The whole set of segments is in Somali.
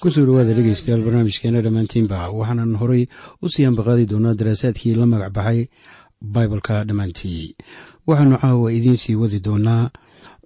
ku soo dhawaada dhegeystayaal barnaamijkeena dhammaantiinba waxaanan horay u sii ambaqaadi doonaa daraasaadkii la magac baxay baibalka dhammaantii. Waxaanu caawa idiin sii wadi doonaa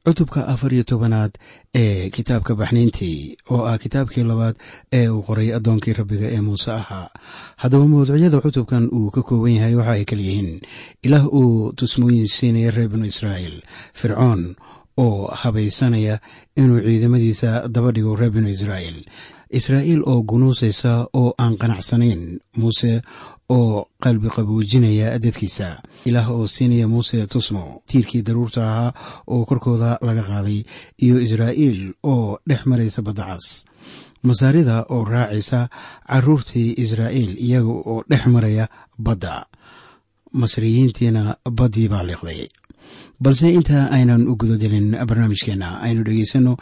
cutubka afar iyo tobanaad ee kitaabka baxniintii oo ah kitaabkii labaad ee uu qoray addoonkii rabbiga ee muuse ahaa. Haddaba mawduucyada cutubkan uu ka kooban yahay waxa ay kala yihiin ilaah uu tusmooyin siinaya reer binu israa'iil fircoon oo habaysanaya inuu ciidamadiisa daba dhigo reer binu israa'iil. Israa'iil oo gunuusaysa oo aan qanacsanayn muuse oo qalbi qaboojinaya dadkiisa. Ilaah oo siinaya muuse tusmo tiirkii daruurta ahaa oo korkooda laga qaaday iyo israa'iil oo dhex maraysa baddacas masaarida oo raacaysa caruurtii israa'iil iyaga oo dhex maraya badda. Masriyiintiina baddii baa liiqday balse intaa aynan u gudagelin barnaamijkeenna aynu dhegeysanno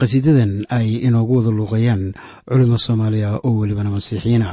qasiidadan ay inoogu wada luuqayaan culimo soomaaliya oo welibana masiixiyiina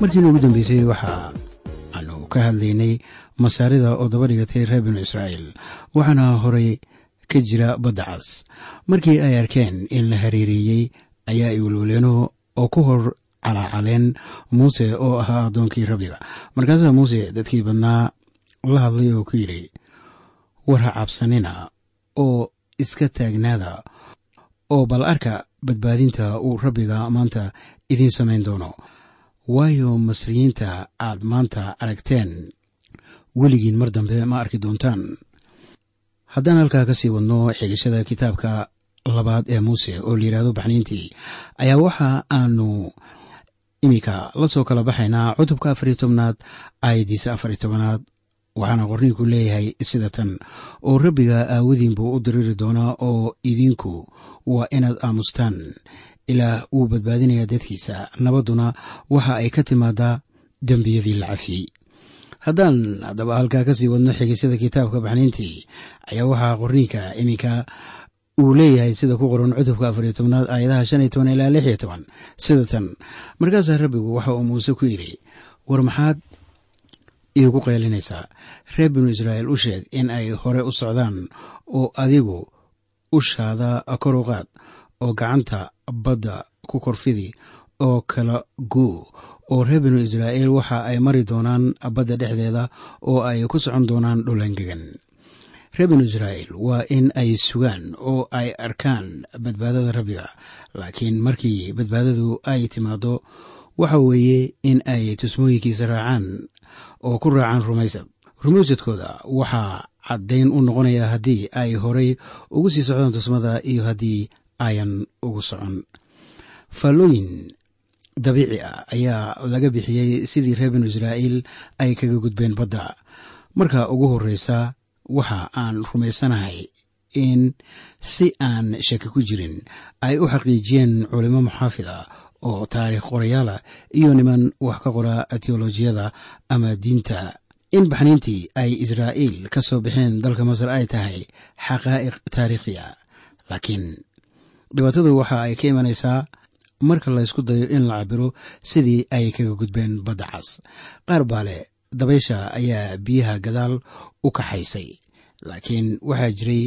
markiina ugu dambeysay waxa aanu ka hadlaynay masaarida oo daba dhigatay reer binu israa'iil waxaana horay ka jira badda cas markii ay arkeen in la hareereeyey ayaa ay welweleeno oo ku hor calaacaleen muuse oo ahaa addoonkii rabbiga. Markaasaa muuse dadkii badnaa la hadlay oo ku yidhi war ha cabsanina oo iska taagnaada oo bal arka badbaadinta uu rabbiga maanta idiin samayn doono waayo masriyiinta aad maanta aragteen. Weligiin mar dambe ma arki doontaan. Haddaan halkaa ka sii wadno xigashada kitaabka labaad ee muuse oo la yidhaahdo baxniintii ayaa waxa aanu iminka la soo kala baxaynaa cutubka afariyo tobnaad aayaddiisa afariyo tobanaad. Waxaana qorniinku leeyahay sida tan oo rabbiga aawadiin buu u diriri doonaa oo idinku waa inaad aamustaan ilaah wuu badbaadinayaa dadkiisa. Nabadduna waxa ay ka timaadaa dembiyadii la cafiyey haddaan haddaba halkaa ka sii wadno xigisyada kitaabka baxniintii ayaa waxaa qorniinka iminka uu leeyahay sida ku qoran cutubka afariyo tobnaad aayadaha shan iyo toban ilaa lix iyo toban. Sida tan markaasaa rabbigu waxa uu muuse ku yidhi war maxaad iigu qaylinaysaa reer binu israa'iil u sheeg in ay hore u socdaan oo adigu ushaada kor u oo gacanta badda ku korfidi oo kala goo oo reer binu israa'iil waxa ay mari doonaan badda dhexdeeda oo ay ku socon doonaan dhulangegan reer binu israa'iil waa in ay sugaan oo ay arkaan badbaadada rabbiga laakiin markii badbaadadu ay timaado waxa weeye in ay tusmooyinkiisa raacaan oo ku raacaan rumaysad rumaysadkooda waxaa caddayn u noqonaya haddii ay horay ugu sii socdaan tusmada iyo haddii ayan ugu socon. Faallooyin dabiici ah ayaa laga bixiyey sidii reer binu israa'iil ay kaga gudbeen badda. Marka ugu horreysa waxa aan rumaysanahay in si aan shaki ku jirin ay u xaqiijiyeen culimo muxaafid ah oo taariikh qorayaalah iyo niman wax ka qora teolojiyada ama diinta. In baxniintii ay israa'iil ka soo baxeen dalka masar ay tahay xaqaa'iq taariikhi laakiin dhibaatadu waxa ay ka imanaysaa marka laysku dayo in la cabiro sidii ay kaga gudbeen badda cas. Qaar baa leh dabaysha ayaa biyaha gadaal u kaxaysay laakiin waxaa jiray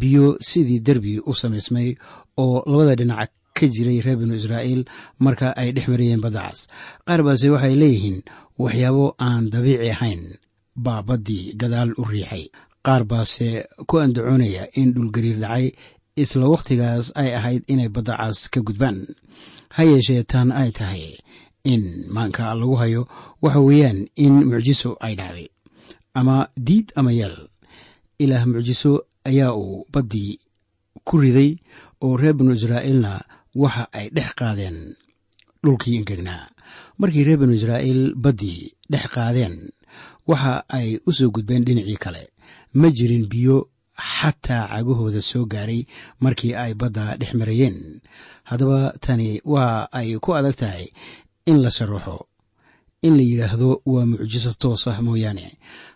biyo sidii derbi u samaysmay oo labada dhinac ka jiray reer binu israa'iil marka ay dhex marayeen badda cas. Qaar baase waxay leeyihiin waxyaabo aan dabiici ahayn baa baddii gadaal u riixay. Qaar baase ku andacoonaya in dhulgariir dhacay isla wakhtigaas ay ahayd inay badda cas ka gudbaan. Ha yeeshee tan ay tahay in maanka lagu hayo waxa weeyaan in mucjiso ay dhacday. Ama diid ama yeel ilaah mucjiso ayaa uu baddii ku riday oo reer binu israa'iilna waxa ay dhex qaadeen dhulkii engegnaa. Markii reer binu israa'iil baddii dhex qaadeen waxa ay u soo gudbeen dhinacii kale. Ma jirin biyo xataa cagahooda soo gaaray markii ay badda dhex marayeen. Haddaba tani waa ay ku adag tahay in la sharaxo in la yidhaahdo waa mucjiso toos ah mooyaane.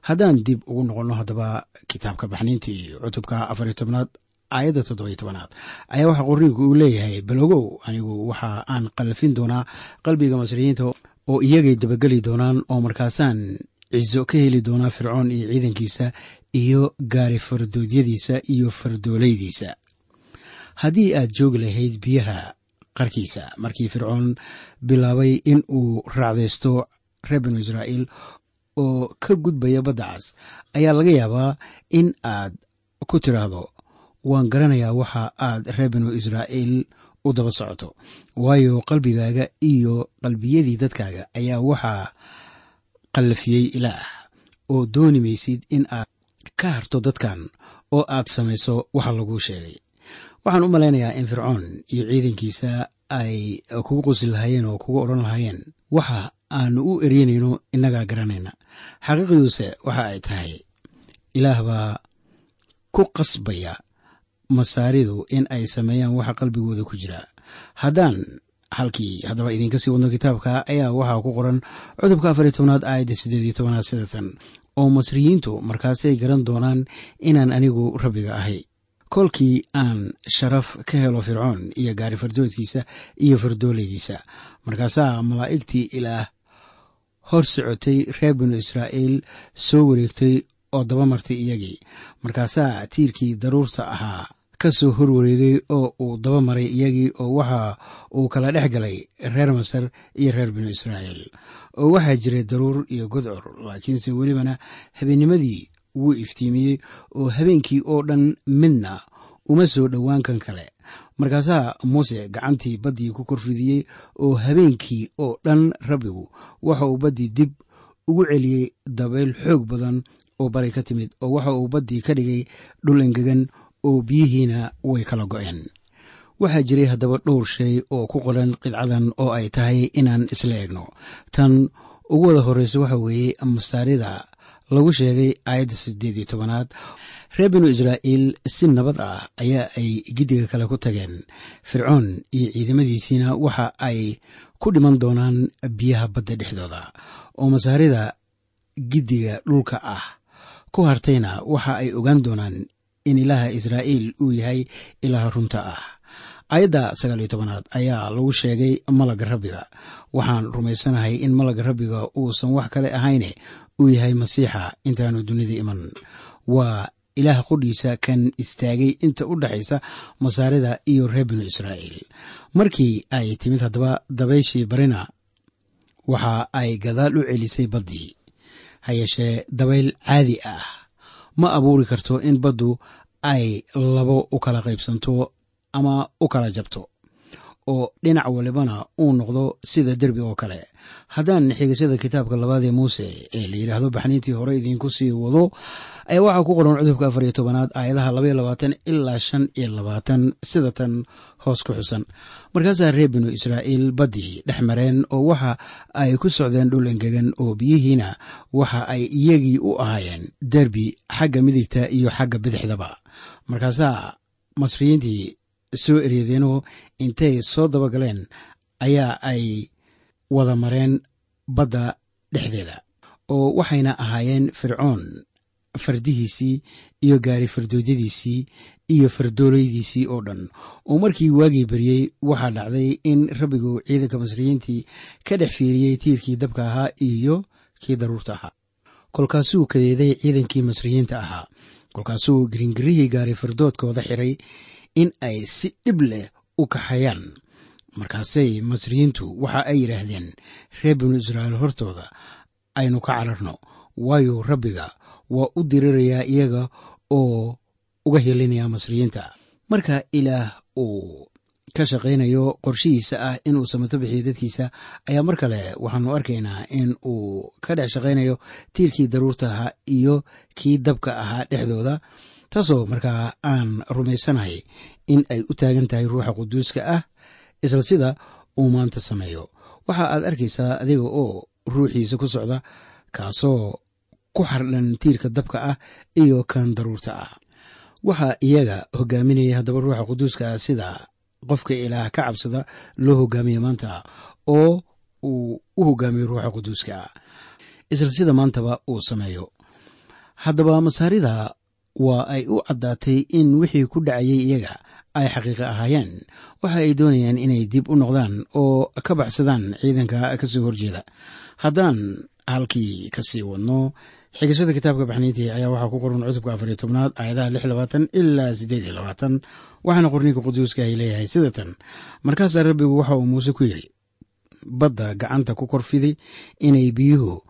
Haddaan dib ugu noqonno haddaba kitaabka baxniintii cutubka afariyo tobnaad aayadda toddobiyo tobanaad ayaa waxaa qorniinku uu leeyahay. Balogow anigu waxa aan qalafin doonaa qalbiga masriyiinta oo iyagay dabageli doonaan oo markaasaan ciso ka heli doonaa fircoon iyo ciidankiisa iyo gaari fardoodyadiisa iyo fardoolaydiisa haddii aad joogi lahayd biyaha qarkiisa markii fircoon bilaabay in uu raacdaysto reer binu israa'iil oo ka gudbaya badda cas ayaa laga yaabaa in aad ku tidhaahdo waan garanayaa waxa aad reer binu israa'iil u daba socoto waayo qalbigaaga iyo qalbiyadii dadkaaga ayaa waxaa qallafiyey ilaah oo dooni maysid in aad ka harto dadkan oo aad samayso waxa laguu sheegay. Waxaan u malaynayaa in fircoon iyo ciidankiisa ay kugu qusi lahaayeen oo kugu odhan lahaayeen waxa aanu u eryanayno innagaa garanayna xaqiiqduuse waxa ay tahay ilaah baa ku qasbaya masaaridu in ay sameeyaan waxa qalbigooda ku jira. Haddaan halkii haddaba idinka sii wadno kitaabka ayaa waxaa ku qoran cudubka afariy tobnaad aayadda siddeed iyo tobanaad sidatan oo masriyiintu markaasay garan doonaan inaan anigu rabbiga ahay. Kolkii aan sharaf ka helo fircoon iyo gaari fardoodkiisa iyo fardoolaydiisa markaasaa malaa'igtii ilaah hor socotay reer binu israa'iil soo wareegtay oo daba martay iyagii markaasaa tiirkii daruurta ahaa ka soo hor wareegay oo uu daba maray iyagii oo waxa uu kala dhex galay reer masar iyo reer binu israa'iil. Oo waxaa jiray daruur iyo godcor laakiinse welibana habeennimadii wuu iftiimiyey oo habeenkii oo dhan midna uma soo dhowaan kan kale. Markaasaa muuse gacantii baddii ku korfidiyey oo habeenkii oo dhan rabbigu waxa uu baddii dib ugu celiyey dabayl xoog badan oo bari ka timid oo waxa uu baddii ka dhigay dhul engegan oo biyihiina way kala go'een. Waxaa jiray haddaba dhowr shay oo ku qoran qidcadan oo ay tahay inaan isla egno tan ugu wada horreyso waxa weeye masaarida lagu sheegay aayadda siddeed iyo tobanaad reer binu israa'iil si nabad ah ayaa ay giddiga kale ku tageen. Fircoon iyo ciidamadiisiina waxa ay ku dhiman doonaan biyaha badda dhexdooda oo masaarida giddiga dhulka ah. Ku hartayna waxa ay ogaan doonaan in ilaaha israa'iil uu yahay ilaaha runta ah. Aayadda sagaal iyo tobanaad ayaa lagu sheegay malagga rabbiga. Waxaan rumaysanahay in malagga rabbiga uusan wax kale ahayne uu yahay masiixa intaanu dunida iman. Waa ilaah qudhiisa kan istaagay inta u dhexaysa masaarida iyo reer binu israa'iil. Markii ay timid haddaba dabayshii barina waxa ay gadaal u celisay baddii ha yeeshee dabayl caadi ah ma abuuri karto in baddu ay labo u kala qaybsanto ama u kala jabto oo dhinac walibana uu noqdo sida derbi oo kale. Haddaan xigisada kitaabka labaad ee muuse ee la yidhaahdo baxniintii hore idiinku sii wado ayaa waxaa ku qoran cudubka afar iyo tobanaad aayadaha labaiyo labaatan ilaa shan iyo labaatan sida tan hoos ku xusan. Markaasaa reer binu israa'iil baddii dhex mareen oo waxa ay ku socdeen dhul engegan oo biyihiina waxa ay iyagii u ahaayeen derbi xagga midigta iyo xagga bidixdaba. Markaasaa masriyiintii soo eryadeenoo intay soo dabagaleen ayaa ay wada mareen badda dhexdeeda oo waxayna ahaayeen fircoon fardihiisii iyo gaari fardoodyadiisii iyo fardoolaydiisii oo dhan. Oo markii waagii baryey waxaa dhacday in rabbigu ciidanka masriyiintii ka dhex fiiriyey tiirkii dabka ahaa iyo kii daruurta ahaa. Kolkaasuu kadeeday ciidankii masriyiinta ahaa. Kolkaasuu giringirihii gaari fardoodkooda xiray in ay si dhib leh u kaxayaan. Markaasay masriyiintu waxa ay yidhaahdeen reer binu israa'iil hortooda aynu ka cararno waayo rabbiga waa u dirirayaa iyaga oo uga helinayaa masriyiinta. Marka ilaah uu ka shaqaynayo qorshihiisa ah inuu samato bixiyo dadkiisa ayaa mar kale waxaanu arkaynaa in uu ka dhex shaqaynayo tiirkii daruurta ahaa iyo kii dabka ahaa dhexdooda taasoo markaa aan rumaysanahay in ay u taagan tahay ruuxa quduuska ah isla sida uu maanta sameeyo. Waxa aad arkaysaa adiga oo ruuxiisa ku socda kaasoo ku xardhan tiirka dabka ah iyo kan daruurta ah. Waxaa iyaga hogaaminaya haddaba ruuxa quduuska ah sida qofka ilaah ka cabsada loo hogaamiya maanta oo uu u hogaamiyo ruuxa quduuska ah isla sida maantaba uu sameeyo. Haddaba masaarida waa ay u caddaatay in wixii ku dhacayay iyaga ay xaqiiqo ahaayeen. Waxa ay doonayaan inay dib u noqdaan oo ka baxsadaan ciidanka ka soo horjeeda. Haddaan halkii ka sii wadno xigashada kitaabka baxniintii ayaa waxaa ku qoran cutubka afariyo tobnaad aayadaha lix labaatan ilaa siddeed iyo labaatan. Waxaana qorniinka quduuska ay leeyahay sida tan. Markaasaa rabbigu waxa uu muuse ku yidhi badda gacanta ku korfiday inay biyuhu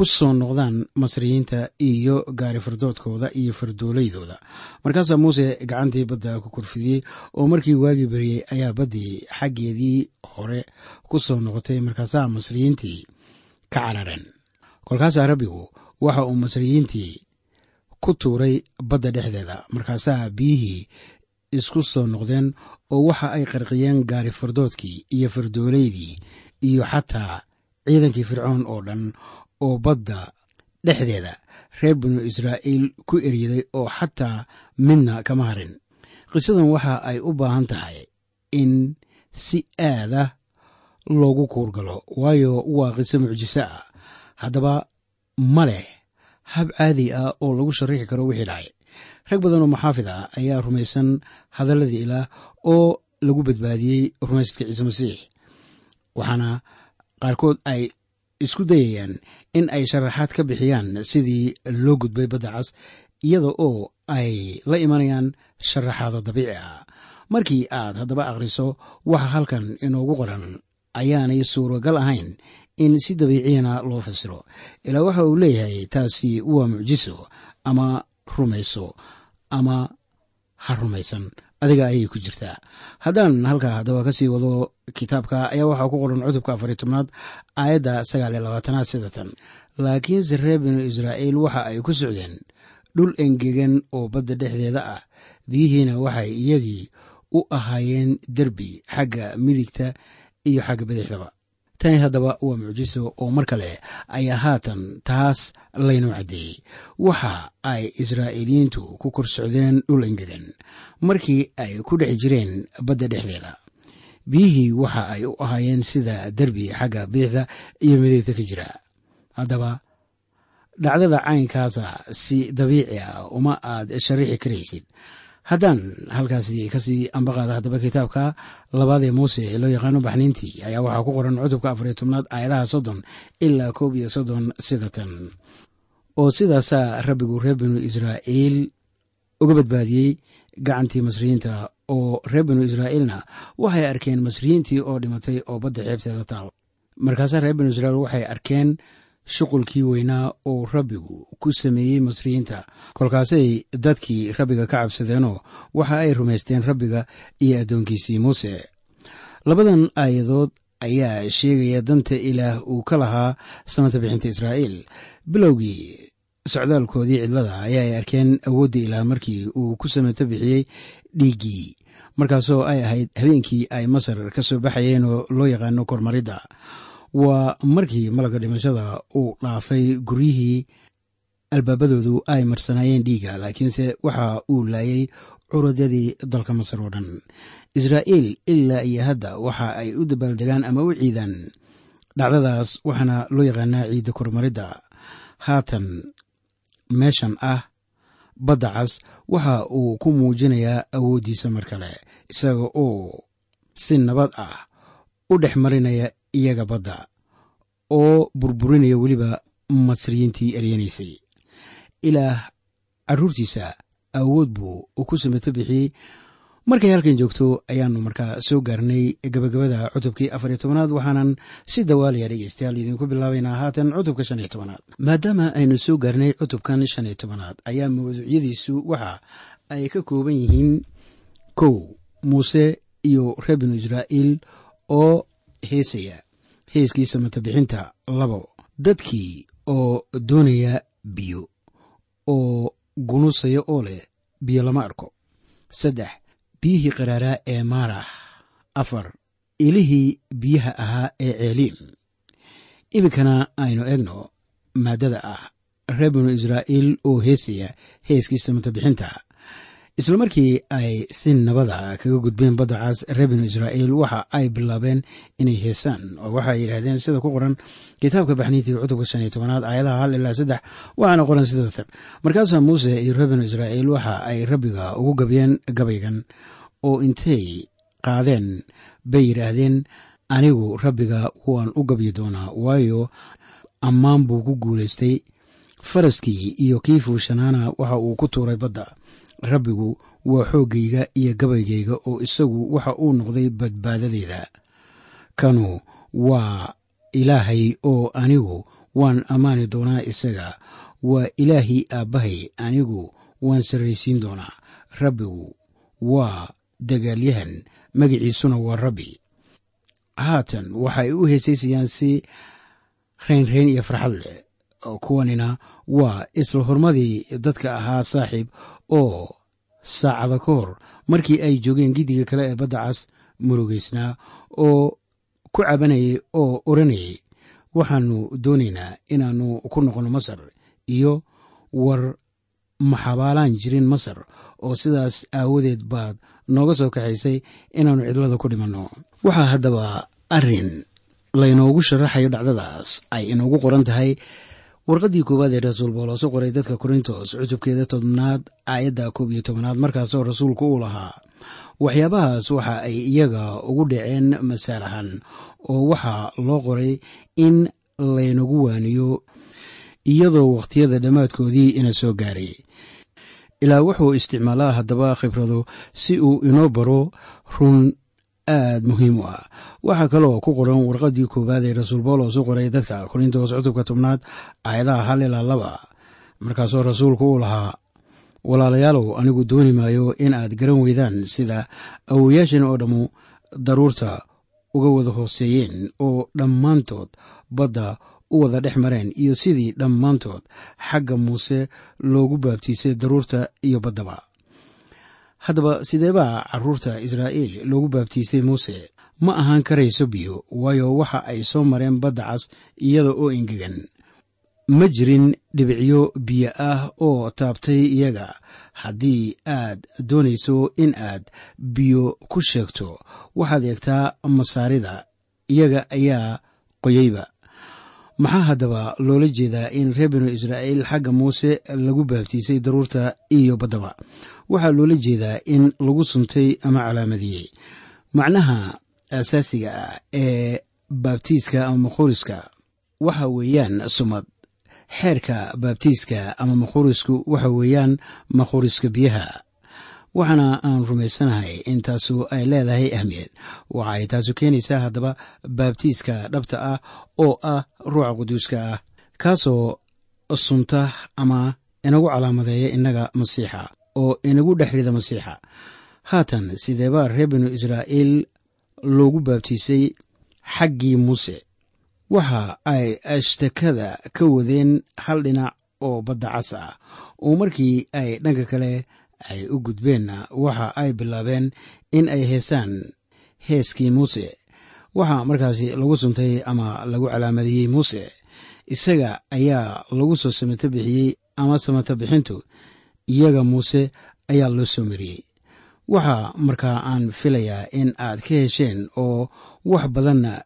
ku soo noqdaan masriyiinta iyo gaari fardoodkooda iyo fardooleydooda markaasaa muuse gacantii badda ku korfidiyey oo markii waagii beriyey ayaa baddii xaggeedii hore ku soo noqotay markaasaa masriyiintii ka carareen kolkaasaa rabbigu waxa uu masriyiintii ku tuuray badda dhexdeeda. Markaasaa biyihii isku soo noqdeen oo waxa ay qarqiyeen gaari fardoodkii iyo fardooleydii iyo xataa ciidankii fircoon oo dhan oo badda dhexdeeda reer binu israa'iil ku eryaday oo xataa midna kama harin. Qisadan waxa ay u baahan tahay in si aada loogu kuurgalo waayo waa qiso mucjiso ah. Haddaba ma leh hab caadi ah oo lagu sharixi karo wixii dhacay rag badan oo maxaafid ah ayaa rumaysan hadalladii ilaah oo lagu badbaadiyey rumaysadka ciise masiix waxaana qaarkood ay isku dayayaan in ay sharaxaad ka bixiyaan sidii loo gudbay badda cas iyada oo ay la imanayaan sharaxaado dabiici ah. Markii aad haddaba akhriso waxa halkan inoogu qoran ayaanay suuragal ahayn in si dabiiciyana loo fasiro. Ilaa waxa uu leeyahay taasi waa mucjiso ama rumayso ama ha rumaysan adiga ayay ku jirtaa. Haddaan halkaa haddaba ka sii wado kitaabka ayaa waxaa ku qoran cutubka afariy tobnaad aayadda sagaal iyo labaatanaad sida laakiinse reer binu israa'iil waxa ay ku socdeen dhul engegan oo badda dhexdeeda ah. Biyihiina waxay iyagii u ahaayeen derbi xagga midigta iyo xagga bidixdaba. Tani haddaba waa mucjiso oo mar kale ayaa haatan taas laynoo caddeeyey waxa ay israa'iiliyiintu ku kor socdeen dhul engegan markii ay ku dhex jireen badda dhexdeeda. Biyihii waxa ay u ahaayeen sida derbi xagga bidixda iyo midigta ka jira. Haddaba dhacdada caynkaasa si dabiici ah uma aad shariixi karaysid. Haddaan halkaasi ka sii ambaqaada haddaba kitaabka labaad ee muuse ee loo yaqaano baxniintii ayaa waxaa ku qoran cutubka afariyo tobnaad aayadaha soddon ilaa koob iyo soddon sida tan. Oo sidaasaa rabbigu reer binu israa'iil uga badbaadiyey gacantii masriyiinta oo reer binu israa'iilna waxay arkeen masriyiintii oo dhimatay oo badda xeebteeda taal. Markaasaa reer binu israiil waxay arkeen shuqulkii weynaa oo rabbigu ku sameeyey masriyiinta. Kolkaasay dadkii rabbiga ka cabsadeenoo waxa ay rumaysteen rabbiga iyo addoonkiisii muuse. Labadan aayadood ayaa sheegaya danta ilaah uu ka lahaa samata bixinta israa'iil. Bilowgii socdaalkoodii cidlada ayaa ay arkeen awoodda ilaah markii uu ku samato bixiyey dhiiggii markaasoo ay ahayd habeenkii ay masar ka soo baxayeen oo loo yaqaano kormaridda waa markii malagga dhimashada uu dhaafay guryihii albaabadoodu ay marsanaayeen dhiiga laakiinse waxa uu laayay curadadii dalka masar oo dhan. Israa'iil ilaa iyo hadda waxa ay u dabaaldegaan ama u ciidaan dhacdadaas waxaana loo yaqaanaa ciidda kormaridda haatan meeshan ah badda cas waxa uu ku muujinayaa awooddiisa mar kale isaga oo si nabad ah u dhex marinaya iyaga badda oo burburinaya weliba masriyiintii eryanaysay ilaah caruurtiisa awood buu ku samato bixiyey markay halkan joogto ayaannu markaa soo gaarnay gabagabada cutubkii afariyo tobanaad waxaanan si dawaalaya dhegeystayaal idinku bilaabaynaa haatan cutubka shan iyo tobanaad. Maadaama aynu soo gaarnay cutubkan shan iyo tobanaad ayaa mawduucyadiisu waxa ay ka kooban yihiin kow muuse iyo reer binu israa'iil oo heesaya. Heeskiisa matabixinta labo dadkii oo doonaya biyo oo gunusaya oo leh biyo lama arko. Saddex biyihii qaraaraa ee maarax afar ilihii biyaha ahaa ee ceeliim iminkana aynu eegno maaddada ah reer binu israa'iil oo heesaya heeskiisa matabixinta. Isla markii ay si nabada kaga gudbeen badda caas reer binu israa'iil waxa ay bilaabeen inay heesaan oo waxay yidhaahdeen sida ku qoran kitaabka baxniintii cutubka shan iyo tobanaad aayadaha hal ilaa saddex waxaana qoran sidatan markaasaa muuse iyo reer binu israa'iil waxa ay rabbiga ugu gabyeen gabaygan oo intay qaadeen bay yidhaahdeen anigu rabbiga waan u gabyi doonaa waayo ammaan buu ku guulaystay. Faraskii iyo kii fuushanaana waxa uu ku tuuray badda. Rabbigu waa xooggayga iyo gabaygayga oo isagu waxa uu noqday badbaadadeeda. Kanu waa ilaahay oo anigu waan ammaani doonaa isaga. Waa ilaahii aabbahay anigu waan sarraysiin doonaa. Rabbigu waa dagaalyahan magiciisuna waa rabbi. Haatan waxay u heesaysayaan si raynrayn iyo farxad leh kuwanina waa isla hormadii dadka ahaa saaxiib oo saacada ka hor markii ay joogeen giddiga kale ee badda cas murugaysnaa oo ku cabanayay oo odhanayay waxaannu doonaynaa inaannu ku noqonno masar iyo war maxabaalaan jirin masar oo sidaas aawadeed baad nooga soo kaxaysay inaannu cidlada ku dhimanno. Waxaa haddaba arrin laynoogu sharaxayo dhacdadaas ay inoogu qoran tahay. Warqaddii koowaad ee rasuul boolos u qoray dadka korintos cutubkeeda tobnaad aayadda koob iyo tobnaad markaasoo rasuulku uu lahaa waxyaabahaas waxa ay iyaga ugu dhaceen masaalahan oo waxaa loo qoray in laynagu waaniyo iyadoo wakhtiyada dhammaadkoodii ina soo gaaray. Ilaa wuxuu isticmaalaa haddaba khibrado si uu inoo baro run aad muhiim u ah. Waxaa kaloo ku qoran warqaddii koowaad ee rasuul boolos u qoray dadka korintos cutubka tobnaad aayadaha hal ilaa laba. Markaasoo rasuulku uu lahaa walaalayaalow anigu dooni maayo in aad garan weydaan sida awowayaashan oo dhammu daruurta uga wada hooseeyeen oo dhammaantood badda u wada dhex mareen iyo sidii dhammaantood xagga muuse loogu baabtiisay daruurta iyo baddaba. Haddaba sideebaa carruurta israa'iil loogu baabtiisay muuse? Ma ahaan karayso biyo waayo waxa ay soo mareen badda cas iyada oo engegan. Ma jirin dhibicyo biyo ah oo taabtay iyaga. Haddii aad doonayso in aad biyo ku sheegto waxaad eegtaa masaarida. Iyaga ayaa qoyeyba maxaa haddaba loola jeedaa in reer binu israa'iil xagga muuse lagu baabtiisay daruurta iyo baddaba waxaa loola jeedaa in lagu suntay ama calaamadiyey. Macnaha asaasiga ah ee baabtiiska ama makhuriska waxa weeyaan sumad. Xeerka baabtiiska ama makhurisku waxa weeyaan makhuriska biyaha waxaana aan rumaysanahay in taasu ay leedahay ahmiyad. Waxa ay taasu keenaysaa haddaba baabtiiska dhabta ah oo ah ruuxa quduuska ah kaasoo sunta ama inagu calaamadeeya innaga masiixa oo inagu dhex rida masiixa. Haatan sideebaa reer binu israa'iil loogu baabtiisay xaggii muuse? Waxa ay ashtakada ka wadeen hal dhinac oo badda cas ah. Oo markii ay dhanka kale ay u gudbeenna waxa ay bilaabeen in ay heesaan heeskii muuse. Waxaa markaasi lagu suntay ama lagu calaamadiyey muuse. Isaga ayaa lagu soo samato bixiyey ama samato bixintu iyaga muuse ayaa loo soo mariyey. Waxaa markaa aan filayaa in aad ka hesheen oo wax badanna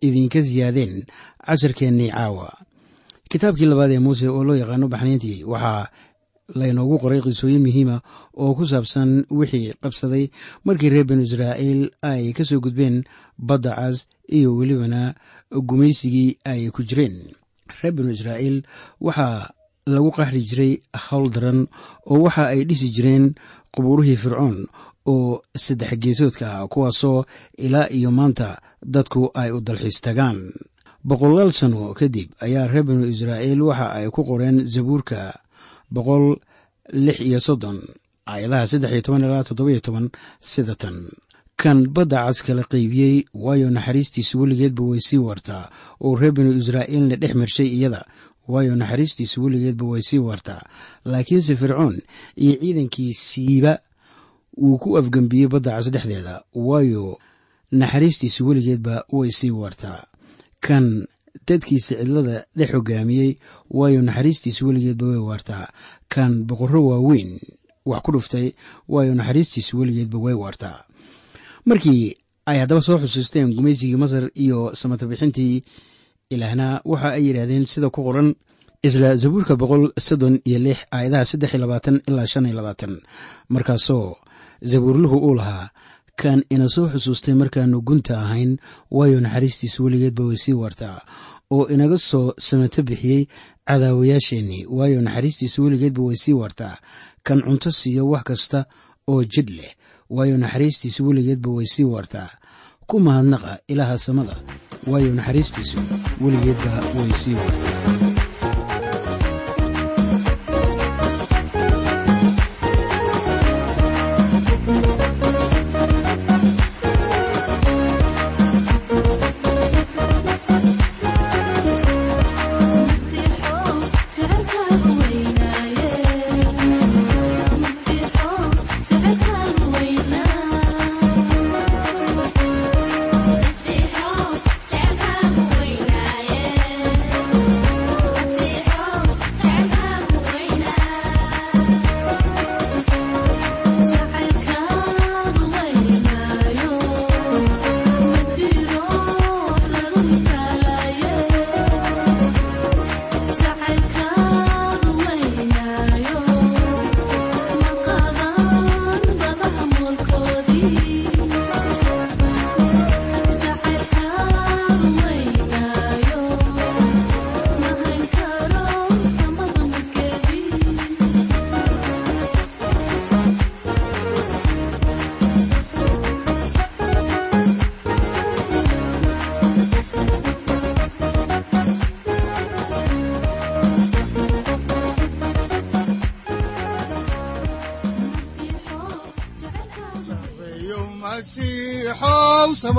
idinka siyaadeen casharkeennii caawa. Kitaabkii labaad ee muuse oo loo yaqaano baxniintii waxaa laynoogu qoray qisooyin muhiima oo ku saabsan wixii qabsaday markii reer binu israa'iil ay ka soo gudbeen badda cas iyo welibana gumaysigii ay ku jireen. Reer binu israa'iil waxaa lagu qaxri jiray howl daran oo waxa ay dhisi jireen qubuurihii fircoon oo saddex geesoodka ah kuwaasoo ilaa iyo maanta dadku ay u dalxiis tagaan. Boqolaal sano kadib ayaa reer binu israa'iil waxa ay ku qoreen zabuurka boqol lix iyo soddon aayadaha saddex iyo toban ilaa toddobiyo toban sida tan. Kan badda cas kala qaybiyey waayo naxariistiisu weligeedba way sii waartaa. Oo reer binu israa'iilna dhex marshay iyada waayo naxariistiisu weligeedba way sii waartaa. Laakiinse fircoon iyo ciidankiisiiba wuu ku afgembiyey badda cas dhexdeeda waayo naxariistiisu weligeedba way sii waartaa. Kan dadkiisa cidlada dhex hogaamiyey waayo naxariistiisu weligeedba way waartaa. Kan boqorro waaweyn wax ku dhuftay waayo naxariistiisu weligeedba way waartaa. Markii ay haddaba soo xusuusteen gumaysigii masar iyo samata bixintii ilaahna waxa ay yidhaahdeen sida ku qoran isla zabuurka boqol soddon iyo lix aayadaha saddex iyo labaatan ilaa shan iyo labaatan. Markaasoo zabuurluhu uu lahaa kan ina soo xusuustay markaannu gunta ahayn waayo naxariistiis weligeedba way sii wartaa oo inaga soo samato bixiyey cadaawayaasheennii waayo naxariistiis weligeedba way sii wartaa kan cunto siiyo wax kasta oo jidh leh waayo naxariistiis weligeedba way sii wartaa ku mahadnaqa ilaaha samada waayo naxariistiisu weligeedba way sii